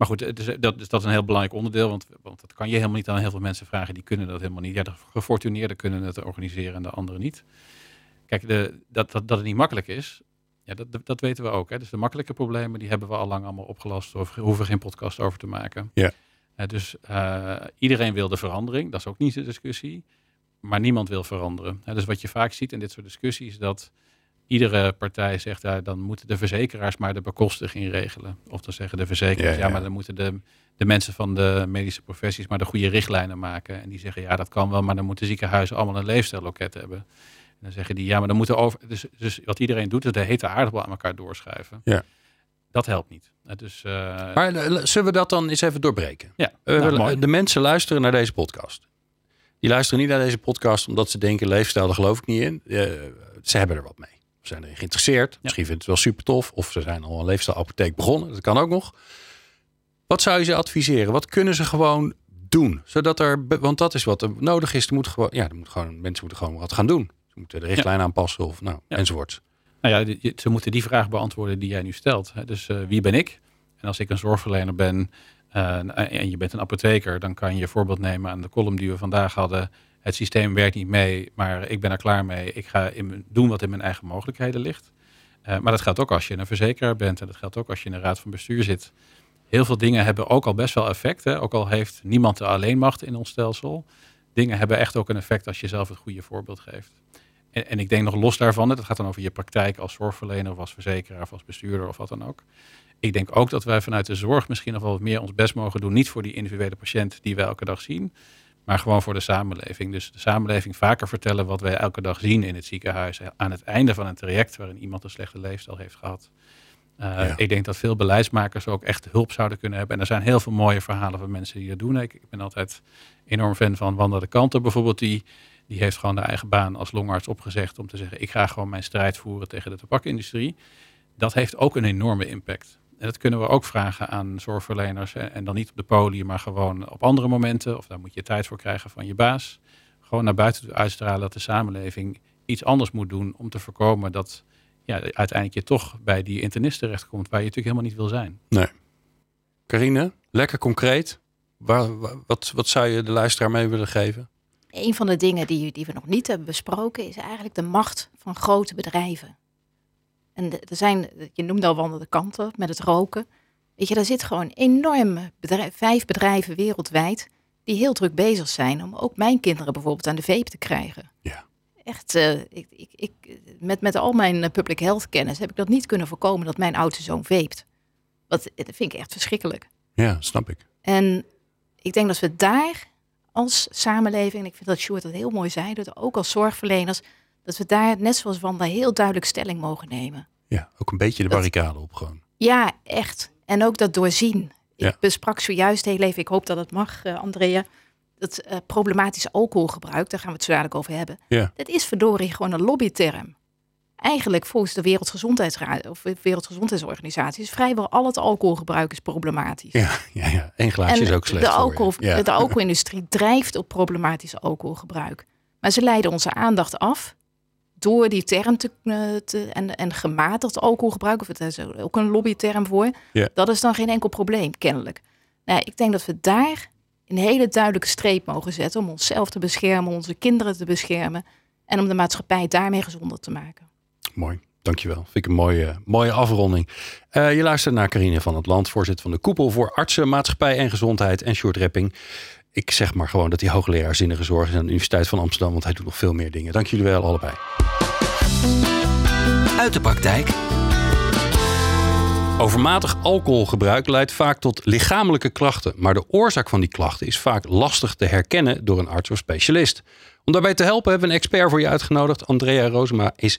Maar goed, het is, dat, dus dat is een heel belangrijk onderdeel, want, want dat kan je helemaal niet aan heel veel mensen vragen. Die kunnen dat helemaal niet. Ja, de gefortuneerden kunnen het organiseren en de anderen niet. Kijk, de, dat, dat, dat het niet makkelijk is, ja, dat, dat, weten we ook. Hè. Dus de makkelijke problemen, die hebben we al lang allemaal opgelost. Of hoeven geen podcast over te maken. Ja. Eh, dus eh, iedereen wil de verandering. Dat is ook niet de discussie. Maar niemand wil veranderen. Hè, dus wat je vaak ziet in dit soort discussies, is dat iedere partij zegt, ja, dan moeten de verzekeraars maar de bekostiging regelen. Of dan zeggen de verzekeraars, Ja, ja, ja. maar dan moeten de, de mensen van de medische professies maar de goede richtlijnen maken. En die zeggen, ja, dat kan wel, maar dan moeten ziekenhuizen allemaal een leefstijlloket hebben. En dan zeggen die, ja, maar dan moeten over. Dus, dus wat iedereen doet, is de hete aardappel aan elkaar doorschuiven. Ja. Dat helpt niet. Eh, Dus, eh, Maar eh, zullen we dat dan eens even doorbreken? ja, Eh, nou, we- mooi. de mensen luisteren naar deze podcast. Die luisteren niet naar deze podcast omdat ze denken leefstijl, daar geloof ik niet in. Eh, ze hebben er wat mee. Zijn erin geïnteresseerd. Misschien vinden ze het wel super tof. Of ze zijn al een leefstijlapotheek begonnen. Dat kan ook nog. Wat zou je ze adviseren? Wat kunnen ze gewoon doen? Zodat er, want dat is wat er nodig is. Er moet gewoon, ja, er moet gewoon, mensen moeten gewoon wat gaan doen. Ze moeten de richtlijn aanpassen of nou, Ja. enzovoorts. Nou ja, ze moeten die vraag beantwoorden die jij nu stelt. Dus eh, wie ben ik? En als ik een zorgverlener ben eh, en je bent een apotheker, dan kan je voorbeeld nemen aan de column die we vandaag hadden. Het systeem werkt niet mee, maar ik ben er klaar mee. Ik ga in doen wat in mijn eigen mogelijkheden ligt. Eh, maar dat geldt ook als je een verzekeraar bent en dat geldt ook als je in een raad van bestuur zit. Heel veel dingen hebben ook al best wel effect. Hè? Ook al heeft niemand de alleenmacht in ons stelsel. Dingen hebben echt ook een effect als je zelf het goede voorbeeld geeft. En, en ik denk nog los daarvan, dat gaat dan over je praktijk als zorgverlener of als verzekeraar of als bestuurder of wat dan ook. Ik denk ook dat wij vanuit de zorg misschien nog wel wat meer ons best mogen doen. Niet voor die individuele patiënt die we elke dag zien, maar gewoon voor de samenleving. Dus de samenleving vaker vertellen wat wij elke dag zien in het ziekenhuis. Aan het einde van een traject waarin iemand een slechte leefstijl heeft gehad. Uh, Ja. Ik denk dat veel beleidsmakers ook echt hulp zouden kunnen hebben. En er zijn heel veel mooie verhalen van mensen die dat doen. Ik, ik ben altijd enorm fan van Wanda de Kanter bijvoorbeeld. Die, die heeft gewoon de eigen baan als longarts opgezegd om te zeggen... ik ga gewoon mijn strijd voeren tegen de tabakindustrie. Dat heeft ook een enorme impact. En dat kunnen we ook vragen aan zorgverleners. En dan niet op de podium, maar gewoon op andere momenten. Of daar moet je tijd voor krijgen van je baas. Gewoon naar buiten toe uitstralen dat de samenleving iets anders moet doen... om te voorkomen dat ja, uiteindelijk je toch bij die internist terechtkomt... waar je natuurlijk helemaal niet wil zijn. Carine, lekker concreet. Waar, waar- wat, wat zou je de luisteraar mee willen geven? Een van de dingen die, die we nog niet hebben besproken is eigenlijk de macht van grote bedrijven. En er zijn, je noemde al wandelde kanten met het roken. Weet je, daar zit gewoon enorme bedrijf, vijf bedrijven wereldwijd die heel druk bezig zijn om ook mijn kinderen bijvoorbeeld aan de vape te krijgen. Ja. Echt, eh, ik, ik, ik, met, met al mijn eh, public health kennis heb ik dat niet kunnen voorkomen dat mijn oudste zoon vapet. Wat, dat vind ik echt verschrikkelijk. Ja, snap ik. En ik denk dat we daar als samenleving, en ik vind dat Sjoerd dat heel mooi zei, dat ook als zorgverleners, dat we daar net zoals Wanda heel duidelijk stelling mogen nemen. Ja, ook een beetje de Dat- barricade op gewoon. Ja, echt. En ook dat doorzien. Ja. Ik besprak zojuist heel even, ik hoop dat het mag, eh, Andrea, dat eh, problematisch alcoholgebruik, daar gaan we het zo dadelijk over hebben. Ja. Dat is verdorie gewoon een lobbyterm. Eigenlijk volgens de Wereldgezondheidsraad of Wereldgezondheidsorganisatie is vrijwel al het alcoholgebruik is problematisch. Ja, ja, ja. Eén glaasje is ook slecht de, voor je. alcohol, Ja. de alcoholindustrie drijft op problematisch alcoholgebruik. Maar ze leiden onze aandacht af door die term te, eh, te en, en gematigd alcoholgebruik, of het is ook een lobbyterm voor, Ja. dat is dan geen enkel probleem, kennelijk. Nou, ik denk dat we daar een hele duidelijke streep mogen zetten om onszelf te beschermen, onze kinderen te beschermen en om de maatschappij daarmee gezonder te maken. Mooi, dankjewel. Vind ik een mooie, mooie afronding. Eh, je luistert naar Carine van het Land, voorzitter van de Koepel voor Artsen, Maatschappij en Gezondheid en Sjoerd Repping. Ik zeg maar gewoon dat hij hoogleraar zinnige zorg is aan de Universiteit van Amsterdam, want hij doet nog veel meer dingen. Dank jullie wel allebei. Uit de praktijk Overmatig alcoholgebruik leidt vaak tot lichamelijke klachten, maar de oorzaak van die klachten is vaak lastig te herkennen door een arts of specialist. Om daarbij te helpen hebben we een expert voor je uitgenodigd. Andrea Rosema is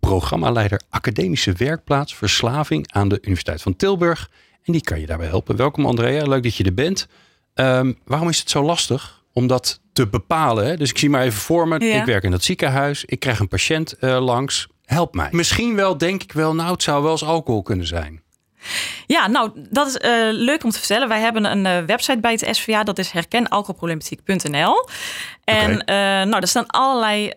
programmaleider Academische Werkplaats Verslaving aan de Universiteit van Tilburg. En die kan je daarbij helpen. Welkom Andrea, leuk dat je er bent. Ehm, waarom is het zo lastig om dat te bepalen? Hè? Dus ik zie maar even voor me, Ja. ik werk in dat ziekenhuis, ik krijg een patiënt eh, langs. Help mij. Misschien wel, denk ik wel, nou het zou wel eens alcohol kunnen zijn. Ja, nou, dat is eh, leuk om te vertellen. Wij hebben een eh, website bij het SVA, dat is herkenalcoholproblematiek.nl. En eh, nou, daar staan allerlei,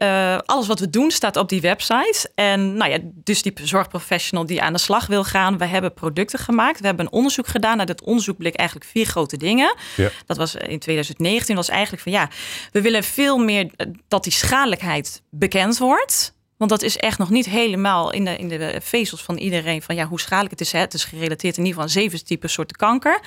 alles wat we doen staat op die website. En nou ja, dus die zorgprofessional die aan de slag wil gaan, we hebben producten gemaakt. We hebben een onderzoek gedaan. Uit het onderzoek bleek eigenlijk vier grote dingen. Ja. Dat was in 2019, was eigenlijk van ja, we willen veel meer dat die schadelijkheid bekend wordt. Want dat is echt nog niet helemaal in de, in de vezels van iedereen. Van ja, hoe schadelijk het is. Hè? Het is gerelateerd in ieder geval aan zeven typen soorten kanker.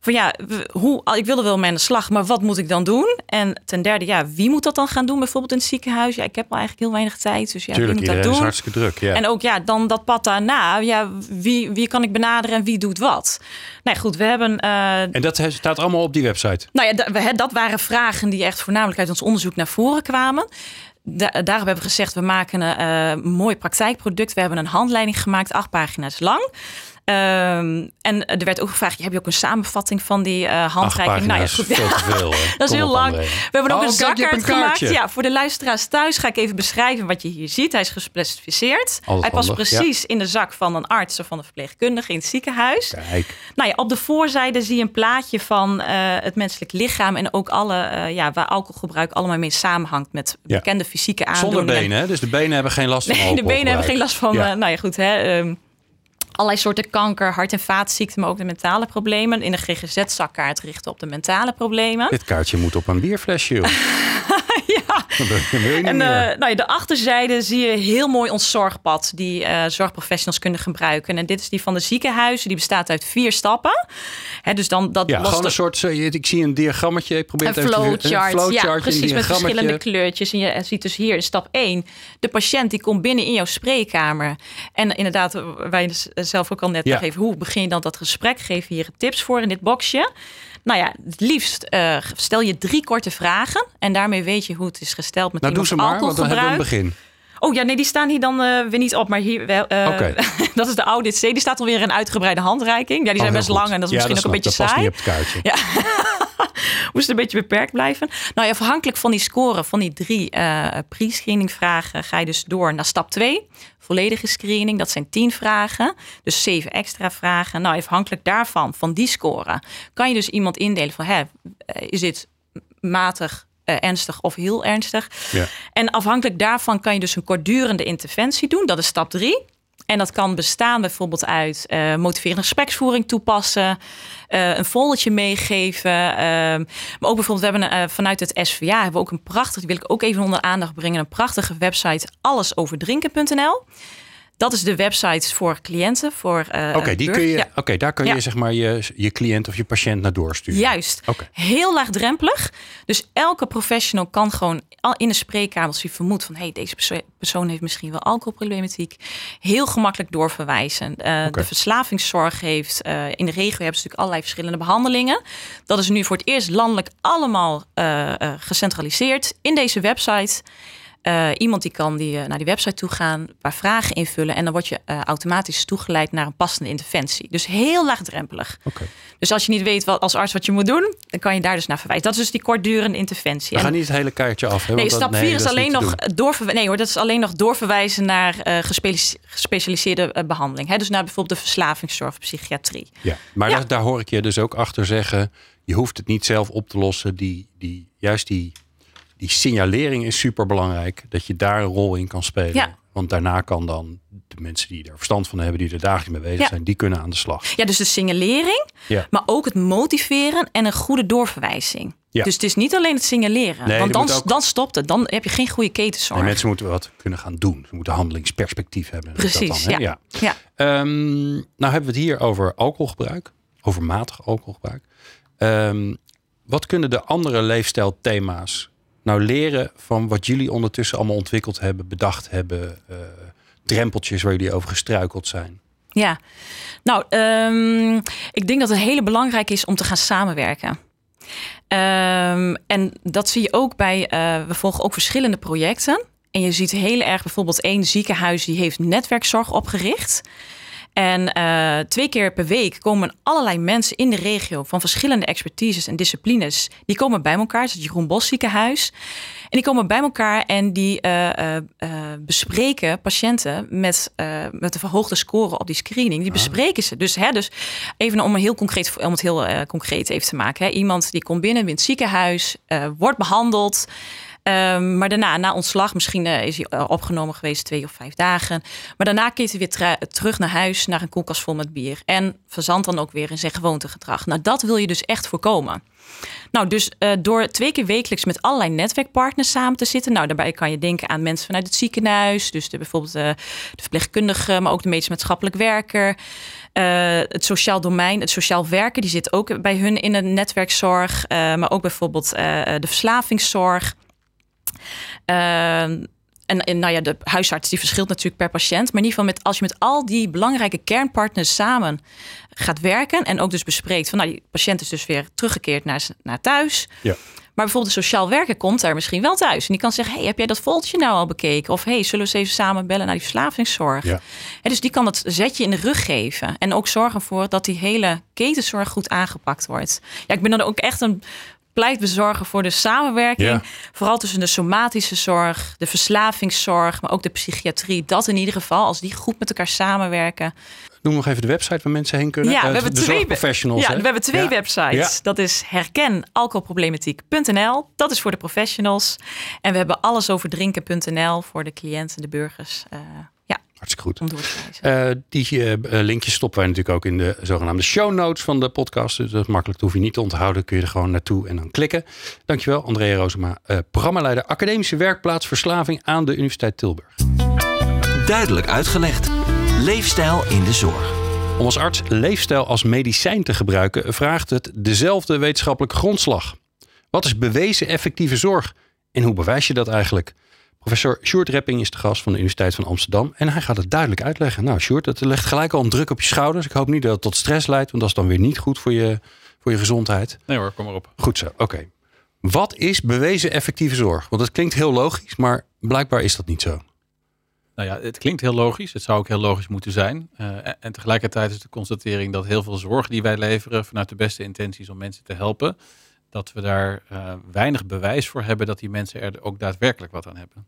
Van ja, hoe, ik wilde wel mee aan de slag, maar wat moet ik dan doen? En ten derde, ja, wie moet dat dan gaan doen? Bijvoorbeeld in het ziekenhuis. Ja, ik heb al eigenlijk heel weinig tijd. Dus ja, Tuurlijk, wie moet dat iedereen is doen? hartstikke druk. Ja. En ook ja, dan dat pad daarna. Ja, wie, wie kan ik benaderen en wie doet wat? Nou ja, goed, we hebben eh, En dat staat allemaal op die website. nou ja, dat waren vragen die echt voornamelijk uit ons onderzoek naar voren kwamen. Da daarom hebben we gezegd, we maken een eh, mooi praktijkproduct. We hebben een handleiding gemaakt, acht pagina's lang. Ehm, en er werd ook gevraagd, heb je ook een samenvatting van die eh handreiking? Nou ja, goed. veel te veel. Dat is heel lang. We hebben ook Oh, een je hebt zakkaart een gemaakt. Ja, voor de luisteraars thuis ga ik even beschrijven wat je hier ziet. Hij is gespecificeerd. Altijd Hij past handig, precies in de zak van een arts of van een verpleegkundige in het ziekenhuis. Kijk, Nou ja, op de voorzijde zie je een plaatje van eh, het menselijk lichaam en ook alle, eh, ja, waar alcoholgebruik allemaal mee samenhangt met Ja. bekende fysieke zonder aandoeningen. benen. Hè? Dus de benen hebben geen last van Nee, de benen hebben geen last van, Ja. nou ja, goed, hè. ehm, allerlei soorten kanker, hart- en vaatziekten, maar ook de mentale problemen. In de GGZ-zakkaart richten op de mentale problemen. Dit kaartje moet op een bierflesje. En eh, nou ja, de achterzijde zie je heel mooi ons zorgpad die eh, zorgprofessionals kunnen gebruiken. En dit is die van de ziekenhuizen. Die bestaat uit vier stappen. Hè, dus dan dat ja, gewoon een soort, ik zie een diagrammetje. Ik probeer een het flowchart. Een flowchart, ja, precies. Met verschillende kleurtjes. En je ziet dus hier in stap 1. De patiënt die komt binnen in jouw spreekkamer. En inderdaad, dus zelf ook al net Ja. nog even. Hoe begin je dan dat gesprek? Geef je hier tips voor in dit boxje. Nou ja, het liefst eh, stel je drie korte vragen. En daarmee weet je hoe het is gesteld met Nou, doe ze maar, want dan hebben we een begin. Oh ja, nee, die staan hier dan eh, weer niet op. Maar hier wel. Oké. dat is de audit C. Die staat alweer een uitgebreide handreiking. Ja, die zijn Oh, best heel goed. lang en dat is Ja, misschien ook een beetje saai. Dat past niet op het kaartje. moest een beetje beperkt blijven. Nou ja, afhankelijk van die score van die drie eh pre-screening vragen ga je dus door naar stap 2. Volledige screening, dat zijn 10 vragen. Dus 7 extra vragen. Nou, afhankelijk daarvan, van die score, kan je dus iemand indelen van, hè, eh, is dit matig, eh, ernstig of heel ernstig? Ja. En afhankelijk daarvan kan je dus een kortdurende interventie doen. Dat is stap 3. En dat kan bestaan bijvoorbeeld uit eh, motiverende gespreksvoering toepassen, eh, een foldertje meegeven. ehm, maar ook bijvoorbeeld, we hebben eh, vanuit het SVA hebben we ook een prachtig, die wil ik ook even onder aandacht brengen, een prachtige website allesoverdrinken.nl. Dat is de website voor cliënten, voor eh Oké, die kun je, Ja. oké, daar kun je Ja. zeg maar je, je cliënt of je patiënt naar doorsturen. Juist. Heel laagdrempelig. Dus elke professional kan gewoon al in de spreekkamer, als hij vermoedt van hey, deze perso- persoon heeft misschien wel alcoholproblematiek, heel gemakkelijk doorverwijzen. Oké. De verslavingszorg heeft eh, in de regio hebben ze natuurlijk allerlei verschillende behandelingen. Dat is nu voor het eerst landelijk allemaal gecentraliseerd in deze website. Eh, iemand die kan die, eh, naar die website toe gaan, een paar vragen invullen en dan word je eh, automatisch toegeleid naar een passende interventie. Dus heel laagdrempelig. Dus als je niet weet wat, als arts wat je moet doen, dan kan je daar dus naar verwijzen. Dat is dus die kortdurende interventie. We gaan En- niet het hele kaartje af. Hè, nee, stap nee, 4 dat is alleen nog doen. doorver, nee hoor, dat is alleen nog doorverwijzen naar gespecialiseerde eh, behandeling. Hè? Dus naar bijvoorbeeld de verslavingszorg psychiatrie. Ja, maar Ja. Daar, daar hoor ik je dus ook achter zeggen. Je hoeft het niet zelf op te lossen. Die, die, juist die, die signalering is super belangrijk. Dat je daar een rol in kan spelen. Ja. Want daarna kan dan de mensen die er verstand van hebben, die er dagelijks mee bezig Ja. zijn, die kunnen aan de slag. Ja, dus de signalering, Ja. maar ook het motiveren en een goede doorverwijzing. Ja. Dus het is niet alleen het signaleren. Nee, want dan, ook- dan stopt het. Dan heb je geen goede ketenzorg. En mensen moeten wat kunnen gaan doen. Ze moeten handelingsperspectief hebben. Dat Precies, dan, ja. ja. Ehm, nou hebben we het hier over alcoholgebruik, over matig alcoholgebruik. Ehm, wat kunnen de andere leefstijlthema's nou leren van wat jullie ondertussen allemaal ontwikkeld hebben, bedacht hebben, eh, drempeltjes waar jullie over gestruikeld zijn? Ja, nou, ehm, ik denk dat het hele belangrijk is om te gaan samenwerken. Ehm, en dat zie je ook bij, eh, we volgen ook verschillende projecten. En je ziet heel erg bijvoorbeeld één ziekenhuis die heeft netwerkzorg opgericht. En eh, twee keer per week komen allerlei mensen in de regio van verschillende expertises en disciplines. Die komen bij elkaar. Het is het Jeroen Bos ziekenhuis. En die komen bij elkaar en die eh, eh, bespreken patiënten met, met een verhoogde score op die screening. Die bespreken ze. Dus, hè, dus even om, een heel concreet, om het heel concreet even te maken. Hè. Iemand die komt binnen in het ziekenhuis, wordt behandeld. Ehm, maar daarna, na ontslag, misschien eh, is hij eh, opgenomen geweest twee of vijf dagen. Maar daarna keert hij weer terug naar huis, naar een koelkast vol met bier. En verzandt dan ook weer in zijn gewoontegedrag. Nou, dat wil je dus echt voorkomen. Nou, dus eh, door twee keer wekelijks met allerlei netwerkpartners samen te zitten. Nou, daarbij kan je denken aan mensen vanuit het ziekenhuis. Dus de, bijvoorbeeld de verpleegkundige, maar ook de medisch maatschappelijk werker. Het sociaal domein, het sociaal werken, die zit ook bij hun in een netwerkzorg. maar ook bijvoorbeeld de verslavingszorg. Ehm, en, en nou ja, de huisarts die verschilt natuurlijk per patiënt. Maar in ieder geval met, als je met al die belangrijke kernpartners samen gaat werken. En ook dus bespreekt van nou, die patiënt is dus weer teruggekeerd naar, naar thuis. Ja. Maar bijvoorbeeld de sociaal werker komt daar misschien wel thuis. En die kan zeggen, hey, heb jij dat foldertje nou al bekeken? Of hey, zullen we eens even samen bellen naar die verslavingszorg? Ja. Dus die kan het zetje in de rug geven. En ook zorgen voor dat die hele ketenzorg goed aangepakt wordt. Ja, ik ben dan ook echt een pleitbezorger voor de samenwerking. Ja. Vooral tussen de somatische zorg, de verslavingszorg, maar ook de psychiatrie. Dat in ieder geval, als die goed met elkaar samenwerken. Noem nog even de website waar mensen heen kunnen. Ja, we Eh, hebben de twee zorgprofessionals. Ja, hè? we hebben twee Ja. websites. Ja. Dat is herkenalcoholproblematiek.nl. Dat is voor de professionals. En we hebben allesoverdrinken.nl voor de cliënten, de burgers. Eh. Hartstikke goed. om door te wijzen. Eh, die eh, linkjes stoppen wij natuurlijk ook in de zogenaamde show notes van de podcast. Dus dat is makkelijk, dat hoef je niet te onthouden. Kun je er gewoon naartoe en dan klikken. Dankjewel, Andrea Rozema, eh, programmaleider Academische Werkplaats Verslaving aan de Universiteit Tilburg. Duidelijk uitgelegd. Leefstijl in de zorg. Om als arts leefstijl als medicijn te gebruiken, vraagt het dezelfde wetenschappelijke grondslag. Wat is bewezen effectieve zorg en hoe bewijs je dat eigenlijk? Professor Sjoerd Repping is de gast van de Universiteit van Amsterdam en hij gaat het duidelijk uitleggen. Nou, Sjoerd, dat legt gelijk al een druk op je schouders. Ik hoop niet dat het tot stress leidt, want dat is dan weer niet goed voor je, voor je gezondheid. Nee hoor, kom maar op. Goed zo, oké. Wat is bewezen effectieve zorg? Want dat klinkt heel logisch, maar blijkbaar is dat niet zo. Nou ja, het klinkt heel logisch. Het zou ook heel logisch moeten zijn. Uh, en, en tegelijkertijd is de constatering dat heel veel zorg die wij leveren vanuit de beste intenties om mensen te helpen, dat we daar uh, weinig bewijs voor hebben dat die mensen er ook daadwerkelijk wat aan hebben.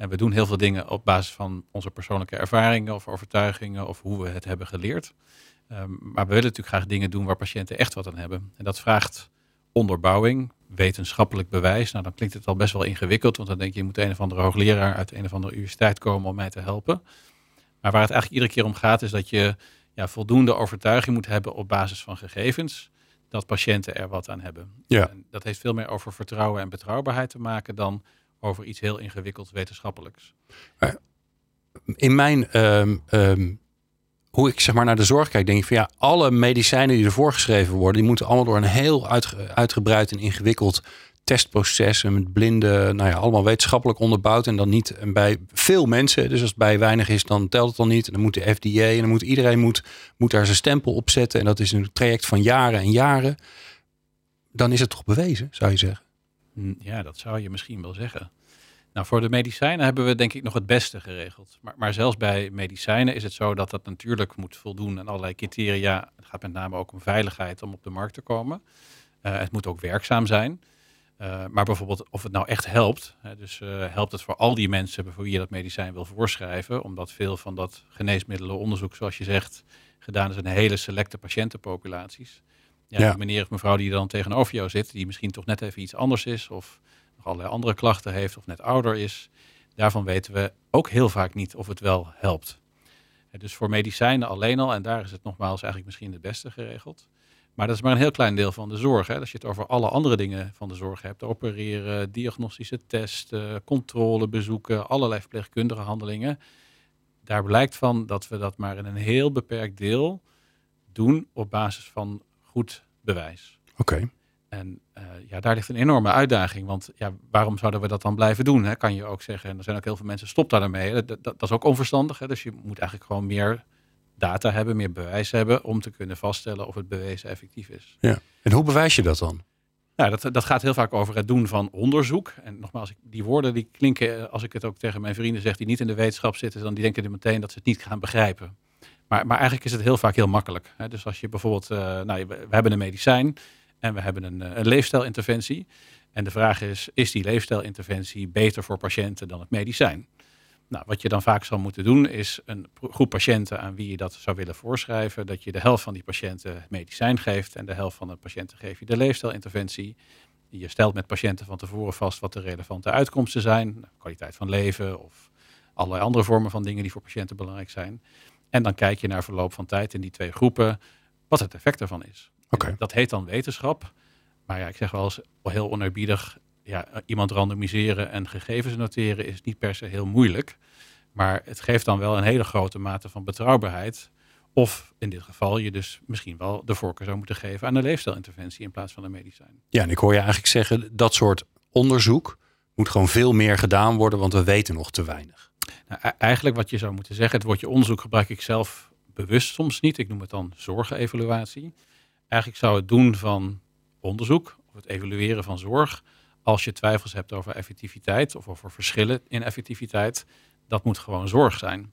En we doen heel veel dingen op basis van onze persoonlijke ervaringen of overtuigingen of hoe we het hebben geleerd. Um, maar we willen natuurlijk graag dingen doen waar patiënten echt wat aan hebben. En dat vraagt onderbouwing, wetenschappelijk bewijs. Nou, dan klinkt het al best wel ingewikkeld, want dan denk je, je moet een of andere hoogleraar uit een of andere universiteit komen om mij te helpen. Maar waar het eigenlijk iedere keer om gaat, is dat je ja, voldoende overtuiging moet hebben op basis van gegevens dat patiënten er wat aan hebben. Ja. En dat heeft veel meer over vertrouwen en betrouwbaarheid te maken dan over iets heel ingewikkelds wetenschappelijks. In mijn, um, um, hoe ik zeg maar naar de zorg kijk, denk ik van ja, alle medicijnen die ervoor geschreven worden, die moeten allemaal door een heel uitge uitgebreid en ingewikkeld testproces en met blinde, nou ja, allemaal wetenschappelijk onderbouwd en dan niet en bij veel mensen. Dus als het bij weinig is, dan telt het dan niet. En dan moet de FDA en dan moet iedereen moet, moet daar zijn stempel op zetten. En dat is een traject van jaren en jaren. Dan is het toch bewezen, zou je zeggen? Ja, dat zou je misschien wel zeggen. Nou, voor de medicijnen hebben we denk ik nog het beste geregeld. Maar, maar zelfs bij medicijnen is het zo dat dat natuurlijk moet voldoen aan allerlei criteria. Het gaat met name ook om veiligheid om op de markt te komen. Uh, het moet ook werkzaam zijn. Uh, maar bijvoorbeeld of het nou echt helpt. Hè, dus uh, helpt het voor al die mensen voor wie je dat medicijn wil voorschrijven. Omdat veel van dat geneesmiddelenonderzoek, zoals je zegt, gedaan is in hele selecte patiëntenpopulaties. Ja, ja. Die meneer of mevrouw die dan tegenover jou zit, die misschien toch net even iets anders is. Of nog allerlei andere klachten heeft of net ouder is. Daarvan weten we ook heel vaak niet of het wel helpt. Dus voor medicijnen alleen al, en daar is het nogmaals eigenlijk misschien het beste geregeld. Maar dat is maar een heel klein deel van de zorg. Hè. Als je het over alle andere dingen van de zorg hebt, opereren, diagnostische testen, controle, bezoeken, allerlei verpleegkundige handelingen. Daar blijkt van dat we dat maar in een heel beperkt deel doen op basis van goed bewijs. Oké. Okay. En uh, ja, daar ligt een enorme uitdaging. Want ja, waarom zouden we dat dan blijven doen? Hè? Kan je ook zeggen, en er zijn ook heel veel mensen, stop daar daarmee. Dat, dat, dat is ook onverstandig. Hè? Dus je moet eigenlijk gewoon meer data hebben, meer bewijs hebben om te kunnen vaststellen of het bewezen effectief is. Ja. En hoe bewijs je dat dan? Nou, dat, dat gaat heel vaak over het doen van onderzoek. En nogmaals, die woorden die klinken, als ik het ook tegen mijn vrienden zeg die niet in de wetenschap zitten, dan die denken er meteen dat ze het niet gaan begrijpen. Maar, maar eigenlijk is het heel vaak heel makkelijk. Hè? Dus als je bijvoorbeeld, uh, nou, we, hebben een medicijn en we hebben een, een leefstijlinterventie. En de vraag is, is die leefstijlinterventie beter voor patiënten dan het medicijn? Nou, wat je dan vaak zal moeten doen, is een groep patiënten aan wie je dat zou willen voorschrijven, dat je de helft van die patiënten medicijn geeft en de helft van de patiënten geef je de leefstijlinterventie. Je stelt met patiënten van tevoren vast wat de relevante uitkomsten zijn, kwaliteit van leven of allerlei andere vormen van dingen die voor patiënten belangrijk zijn. En dan kijk je naar verloop van tijd in die twee groepen wat het effect ervan is. Okay. Dat heet dan wetenschap. Maar ja, ik zeg wel eens heel oneerbiedig, ja, iemand randomiseren en gegevens noteren is niet per se heel moeilijk. Maar het geeft dan wel een hele grote mate van betrouwbaarheid. Of in dit geval je dus misschien wel de voorkeur zou moeten geven aan een leefstijlinterventie in plaats van een medicijn. Ja, en ik hoor je eigenlijk zeggen, dat soort onderzoek moet gewoon veel meer gedaan worden, want we weten nog te weinig. Nou, eigenlijk wat je zou moeten zeggen, het woordje onderzoek gebruik ik zelf bewust soms niet. Ik noem het dan zorgevaluatie. Eigenlijk zou het doen van onderzoek of het evalueren van zorg, als je twijfels hebt over effectiviteit of over verschillen in effectiviteit, dat moet gewoon zorg zijn.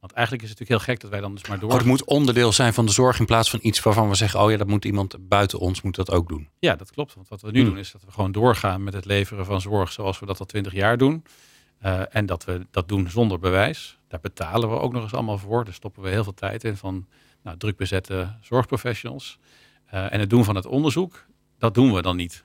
Want eigenlijk is het natuurlijk heel gek dat wij dan dus maar door. Oh, het moet onderdeel zijn van de zorg in plaats van iets waarvan we zeggen: oh ja, dat moet iemand buiten ons moet dat ook doen. Ja, dat klopt. Want wat we nu hmm. doen is dat we gewoon doorgaan met het leveren van zorg zoals we dat al twintig jaar doen. Uh, en dat we dat doen zonder bewijs. Daar betalen we ook nog eens allemaal voor. Daar stoppen we heel veel tijd in van nou, druk bezette zorgprofessionals. Uh, en het doen van het onderzoek, dat doen we dan niet.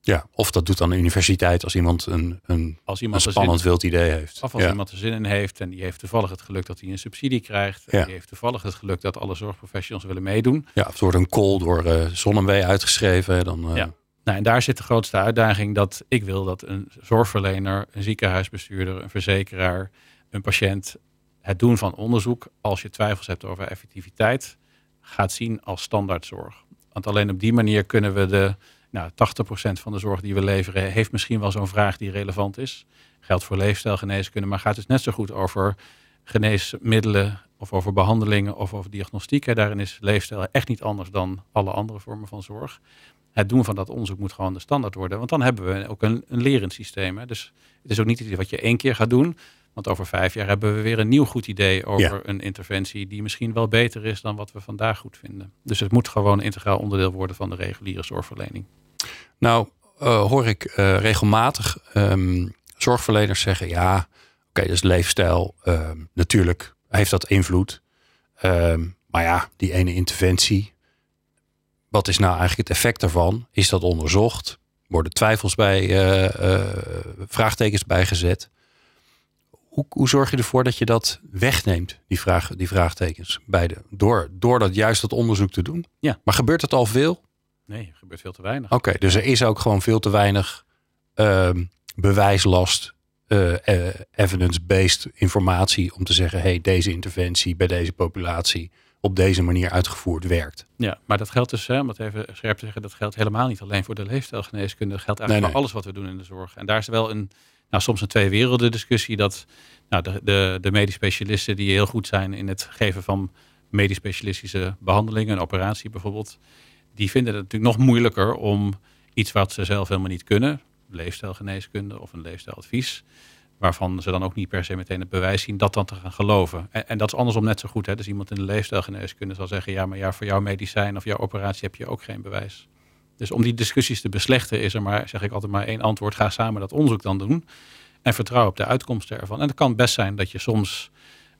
Ja, of dat doet dan de universiteit als iemand een, een, Als een iemand er spannend wild idee heeft. of als ja. iemand er zin in heeft en die heeft toevallig het geluk dat hij een subsidie krijgt. En Ja. die heeft toevallig het geluk dat alle zorgprofessionals willen meedoen. ja, of er wordt een call door eh Zonnewee uitgeschreven. Dan, eh, Ja. Nou, en daar zit de grootste uitdaging dat ik wil dat een zorgverlener, een ziekenhuisbestuurder, een verzekeraar, een patiënt het doen van onderzoek, als je twijfels hebt over effectiviteit, gaat zien als standaardzorg. Want alleen op die manier kunnen we de nou, 80% van de zorg die we leveren, heeft misschien wel zo'n vraag die relevant is. Geldt voor leefstijlgeneeskunde, maar gaat dus net zo goed over geneesmiddelen of over behandelingen of over diagnostiek. Daarin is leefstijl echt niet anders dan alle andere vormen van zorg het doen van dat onderzoek moet gewoon de standaard worden. Want dan hebben we ook een, een lerend systeem. Hè. Dus het is ook niet iets wat je één keer gaat doen. Want over vijf jaar hebben we weer een nieuw goed idee over Ja. een interventie die misschien wel beter is dan wat we vandaag goed vinden. Dus het moet gewoon een integraal onderdeel worden van de reguliere zorgverlening. Nou, eh, hoor ik eh, regelmatig ehm, zorgverleners zeggen: ja, oké, dus leefstijl. ehm, natuurlijk heeft dat invloed. Ehm, maar ja, die ene interventie. Wat is nou eigenlijk het effect daarvan? Is dat onderzocht? Worden twijfels bij, eh, vraagtekens bijgezet? Hoe, hoe zorg je ervoor dat je dat wegneemt, die, vraag, die vraagtekens? Bij de, door, door dat juist dat onderzoek te doen? Ja. Maar gebeurt het al veel? Nee, er gebeurt veel te weinig. Oké, dus er is ook gewoon veel te weinig ehm, bewijslast, eh, evidence-based informatie om te zeggen: hey, deze interventie bij deze populatie op deze manier uitgevoerd werkt. Ja, maar dat geldt dus, hè, om het even scherp te zeggen, dat geldt helemaal niet alleen voor de leefstijlgeneeskunde. Dat geldt eigenlijk Nee, voor alles wat we doen in de zorg. En daar is wel een, nou, soms een twee werelden discussie dat nou, de, de, de medisch specialisten die heel goed zijn in het geven van medisch specialistische behandelingen, een operatie bijvoorbeeld, die vinden het natuurlijk nog moeilijker om iets wat ze zelf helemaal niet kunnen, leefstijlgeneeskunde of een leefstijladvies, waarvan ze dan ook niet per se meteen het bewijs zien, dat dan te gaan geloven. En, en dat is andersom net zo goed. Hè? Dus iemand in de leefstijlgeneeskunde zal zeggen, ja, maar ja, voor jouw medicijn of jouw operatie heb je ook geen bewijs. Dus om die discussies te beslechten is er maar, zeg ik altijd maar één antwoord. Ga samen dat onderzoek dan doen en vertrouw op de uitkomsten ervan. En het kan best zijn dat je soms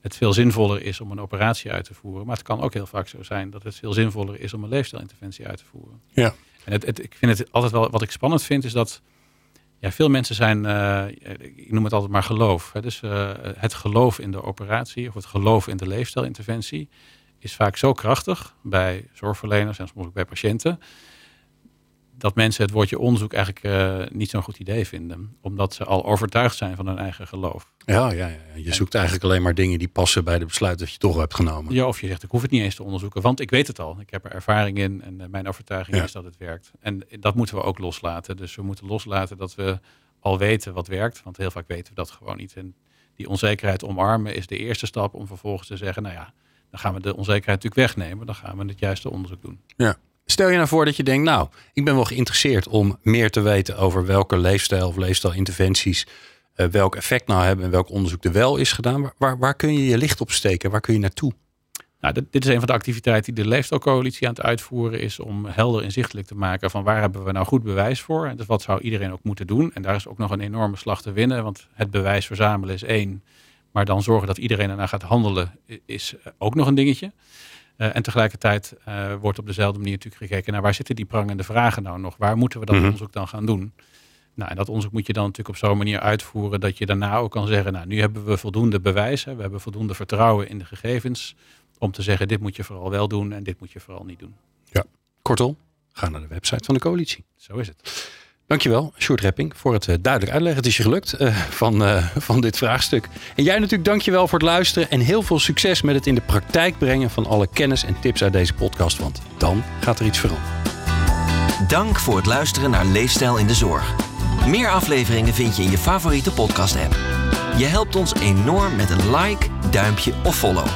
het veel zinvoller is om een operatie uit te voeren. Maar het kan ook heel vaak zo zijn dat het veel zinvoller is om een leefstijlinterventie uit te voeren. Ja. En het, het, ik vind het altijd wel, wat ik spannend vind, is dat ja, veel mensen zijn, eh, ik noem het altijd maar geloof. Hè. Dus eh, het geloof in de operatie of het geloof in de leefstijlinterventie is vaak zo krachtig bij zorgverleners en soms ook bij patiënten. Dat mensen het woordje onderzoek eigenlijk eh, niet zo'n goed idee vinden. Omdat ze al overtuigd zijn van hun eigen geloof. Ja, ja, ja. je zoekt eigenlijk alleen maar dingen die passen bij de besluit dat je toch hebt genomen. Ja, of je zegt, ik hoef het niet eens te onderzoeken, want ik weet het al. Ik heb er ervaring in en eh, mijn overtuiging Ja. is dat het werkt. En dat moeten we ook loslaten. Dus we moeten loslaten dat we al weten wat werkt, want heel vaak weten we dat gewoon niet. En die onzekerheid omarmen is de eerste stap om vervolgens te zeggen, nou ja, dan gaan we de onzekerheid natuurlijk wegnemen. Dan gaan we het juiste onderzoek doen. Ja. Stel je nou voor dat je denkt, nou, ik ben wel geïnteresseerd om meer te weten over welke leefstijl of leefstijlinterventies eh, welk effect nou hebben en welk onderzoek er wel is gedaan. Waar, waar, kun je je licht op steken? Waar kun je naartoe? Nou, dit, is een van de activiteiten die de Leefstijlcoalitie aan het uitvoeren is om helder inzichtelijk te maken van waar hebben we nou goed bewijs voor. En dus wat zou iedereen ook moeten doen. En daar is ook nog een enorme slag te winnen, want het bewijs verzamelen is één. Maar dan zorgen dat iedereen ernaar gaat handelen is ook nog een dingetje. Eh, en tegelijkertijd eh, wordt op dezelfde manier natuurlijk gekeken naar waar zitten die prangende vragen nou nog? Waar moeten we dat Mhm. onderzoek dan gaan doen? Nou, en dat onderzoek moet je dan natuurlijk op zo'n manier uitvoeren dat je daarna ook kan zeggen, nou, nu hebben we voldoende bewijs, hè, we hebben voldoende vertrouwen in de gegevens om te zeggen, dit moet je vooral wel doen en dit moet je vooral niet doen. Kortom, ga naar de website van de coalitie. Zo is het. Dankjewel, Sjoerd Repping, voor het eh, duidelijk uitleggen. Het is je gelukt eh, van, eh, van dit vraagstuk. En jij natuurlijk dankjewel voor het luisteren en heel veel succes met het in de praktijk brengen van alle kennis en tips uit deze podcast, want dan gaat er iets veranderen. Dank voor het luisteren naar Leefstijl in de Zorg. Meer afleveringen vind je in je favoriete podcast-app. Je helpt ons enorm met een like, duimpje of follow.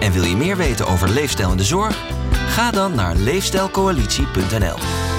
En wil je meer weten over leefstijl in de zorg? Ga dan naar leefstijlcoalitie.nl.